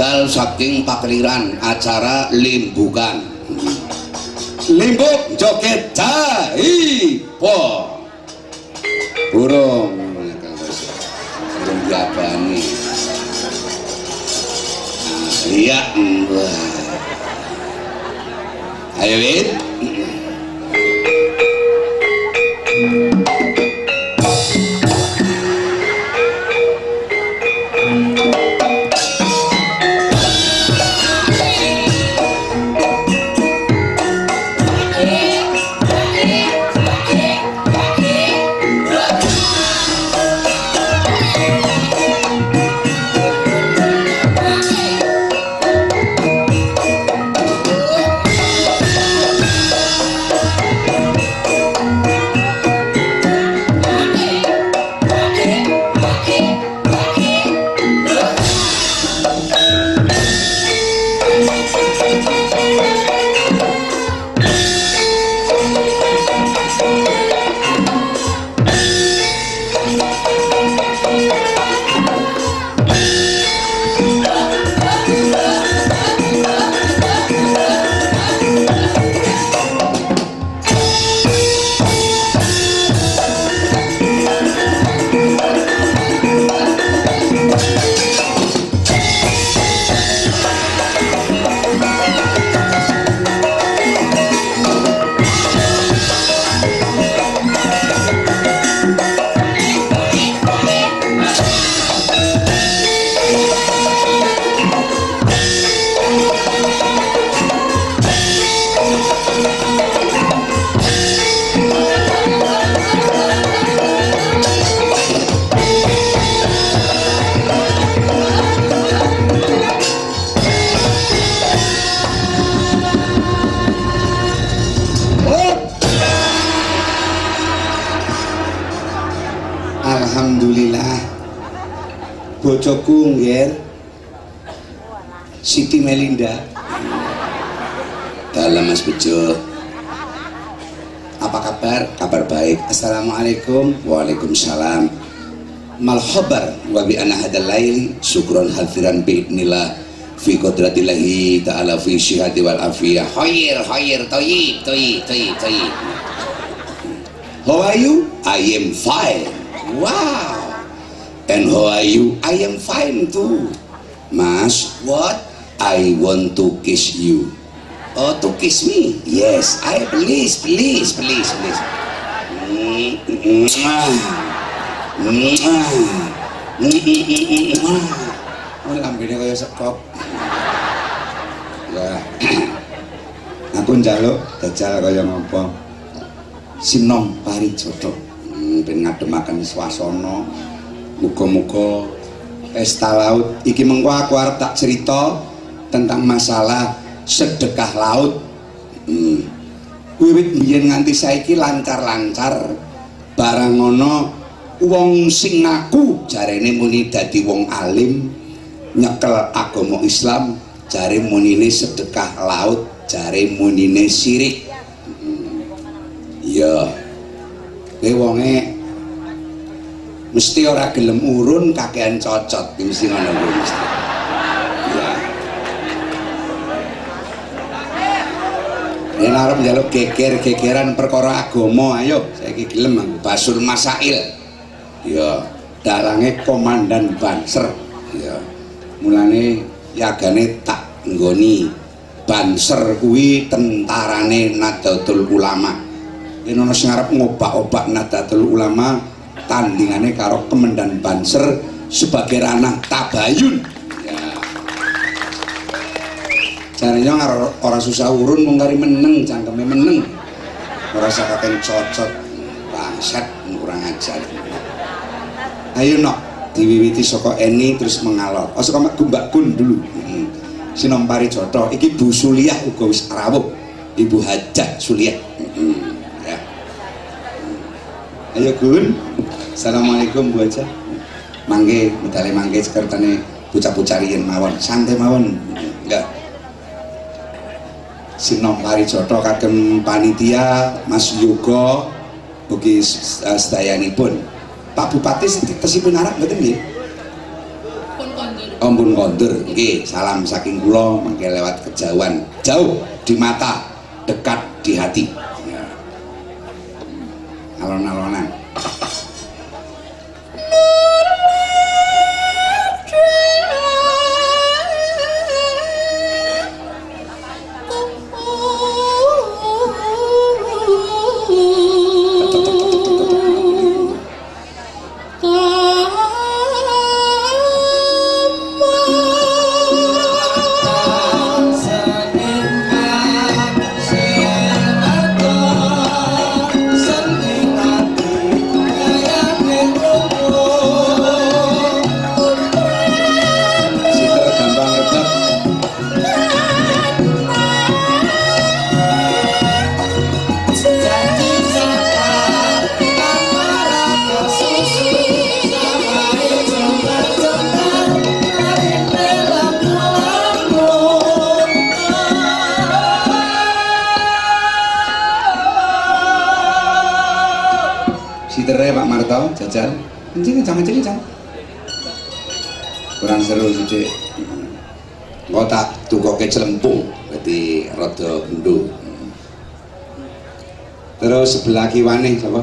medal saking pakliran acara limbukan. Limbuk joget jaipo burung burung diabani. Nah, iya wah ayo wit bojoku nggih Siti Melinda. Dalam Mas Bejo. Apa kabar? kabar baik. Assalamualaikum. Waalaikumsalam. Mal khabar? Wa bi anna hadal laili syukran hadiran bi idnillah. Fi qudratillahi ta'ala fi syihati wal afiyah. Khair khair. Thayyib thayyib thayyib thayyib how are you? I am fine. Wow and how are you? I am fine too mas what? I want to kiss you oh to kiss me? yes I please please please please Oh, lambene kaya sekop. Ya. Aku njaluk dajal kaya ngopo. Sinom parijoto. Hmm, ben ngademaken swasana. Muga-muga pesta laut iki mengko aku arep tak cerita tentang masalah sedekah laut. Hmm. Wiwit biyen nganti saiki lancar-lancar barang ngono wong sing ngaku jarene muni dadi wong alim nyekel agama Islam jare munine sedekah laut jare munine sirik iya kowe wonge mesti ora gelem urun kakean cocot mesti ngono kuwi mesti iya Yen arep njaluk geger-gegeran perkara agama, ayo saiki gelem aku basul masail. Ya, darange komandan Banser. Ya. Mulane yagane tak nggoni Banser kuwi tentarane Nahdlatul Ulama. Yen ana sing arep ngobak-obak Nahdlatul Ulama, tandingane karo Kemendan Banser sebagai ranah tabayun. Jarene ora ora susah urun mung kari meneng cangkeme meneng. Ora usah kaken cocot. Bangsat kurang ajar. Ayo nok diwiwiti saka Eni terus mengalor. Oh saka Gumbak Gun dulu. Hmm. Sinom Parijoto iki Bu Suliah uga wis rawuh. Ibu Hajat Suliah. Hmm. Ya. Ayo Gun. Assalamualaikum Bu Hajat. Mangke medale mangke sekertane riyen mawon. Santai mawon. Enggak. Sinom Parijoto kagem panitia Mas Yoga ugi sedayanipun Pak Bupati tesipun arep mboten nggih pun kondur Ampun kondur, nggih, salam saking kula mangke lewat kejauhan. Jauh di mata, dekat di hati. Ya. Alon-alonan. Marto jajal. Kencing kencang kencing kencang. Kurang seru sithik. Engko tak tukoke celempung berarti rada gendho. Terus sebelah kiwane sapa?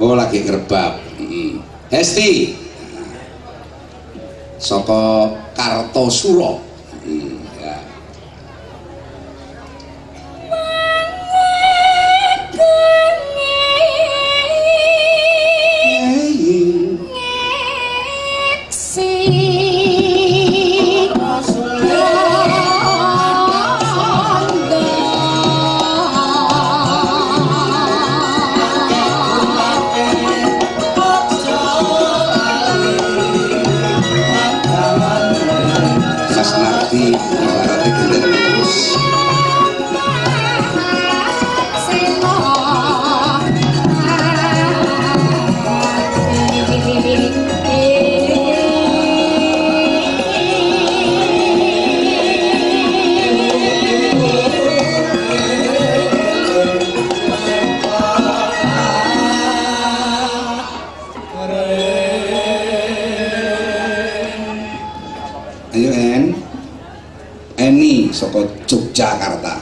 Oh lagi ngerebab. Mm. Hesti. Saka Kartosuro. Mas Eni saka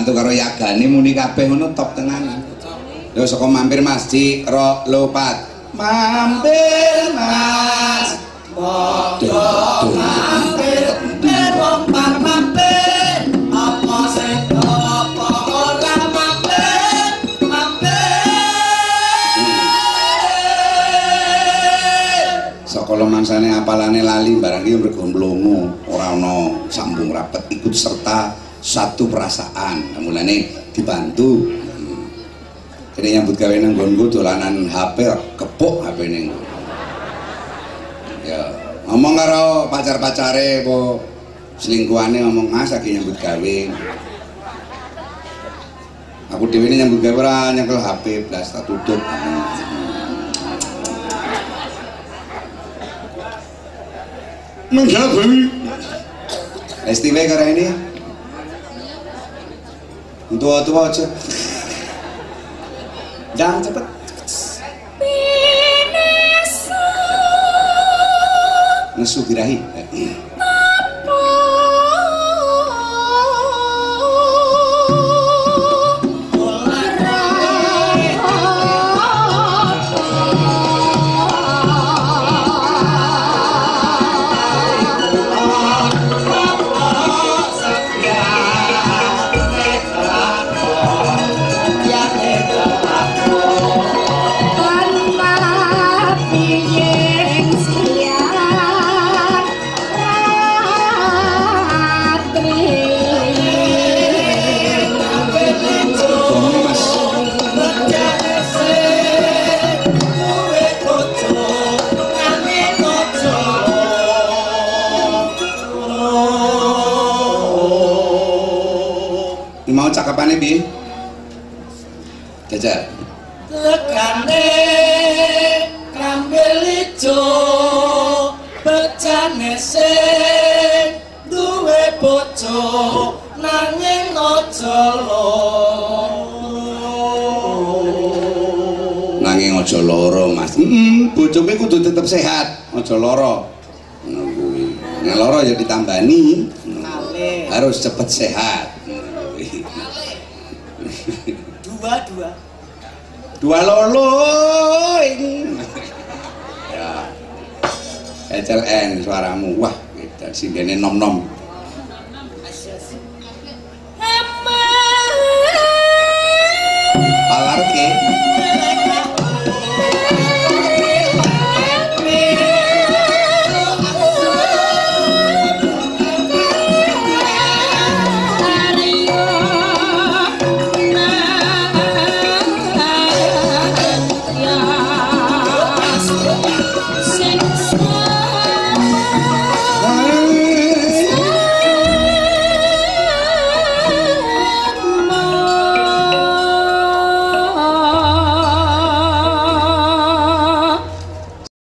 dibantu karo yagane muni kabeh ngono top tenan. Lho saka mampir masjid ro lopat. Mampir Mas. Padha mampir mampir mampir. Apa ora mampir. Mampir. Saka lemansane apalane lali barang iki mergo mlongo, ora ana sambung rapet ikut serta satu perasaan. Mulane dibantu. Kene nyambut gawe nang nggonku dolanan HP kepuk HP ning. Ya, ngomong karo pacar-pacare apa selingkuhane ngomong ah saiki nyambut gawe. Aku dhewe ini nyambut gawe ora nyekel HP blas tak tutup. Menggabung. Lesti wae karo ini. Dua dua ce? Dan cepat. Nesu birahi. Cakapannya bi jajal Lekane kambil ijo Becane sing duwe bojo Nanging loro. Nanging aja loro mas. Mm, bojomu kudu tetep sehat. Aja loro. Ngono kuwi. Nek loro ya ditambani. Harus cepet sehat Dua dua. Dua lolo ya. SLN suaramu. Wah kita singgene nom nom alarke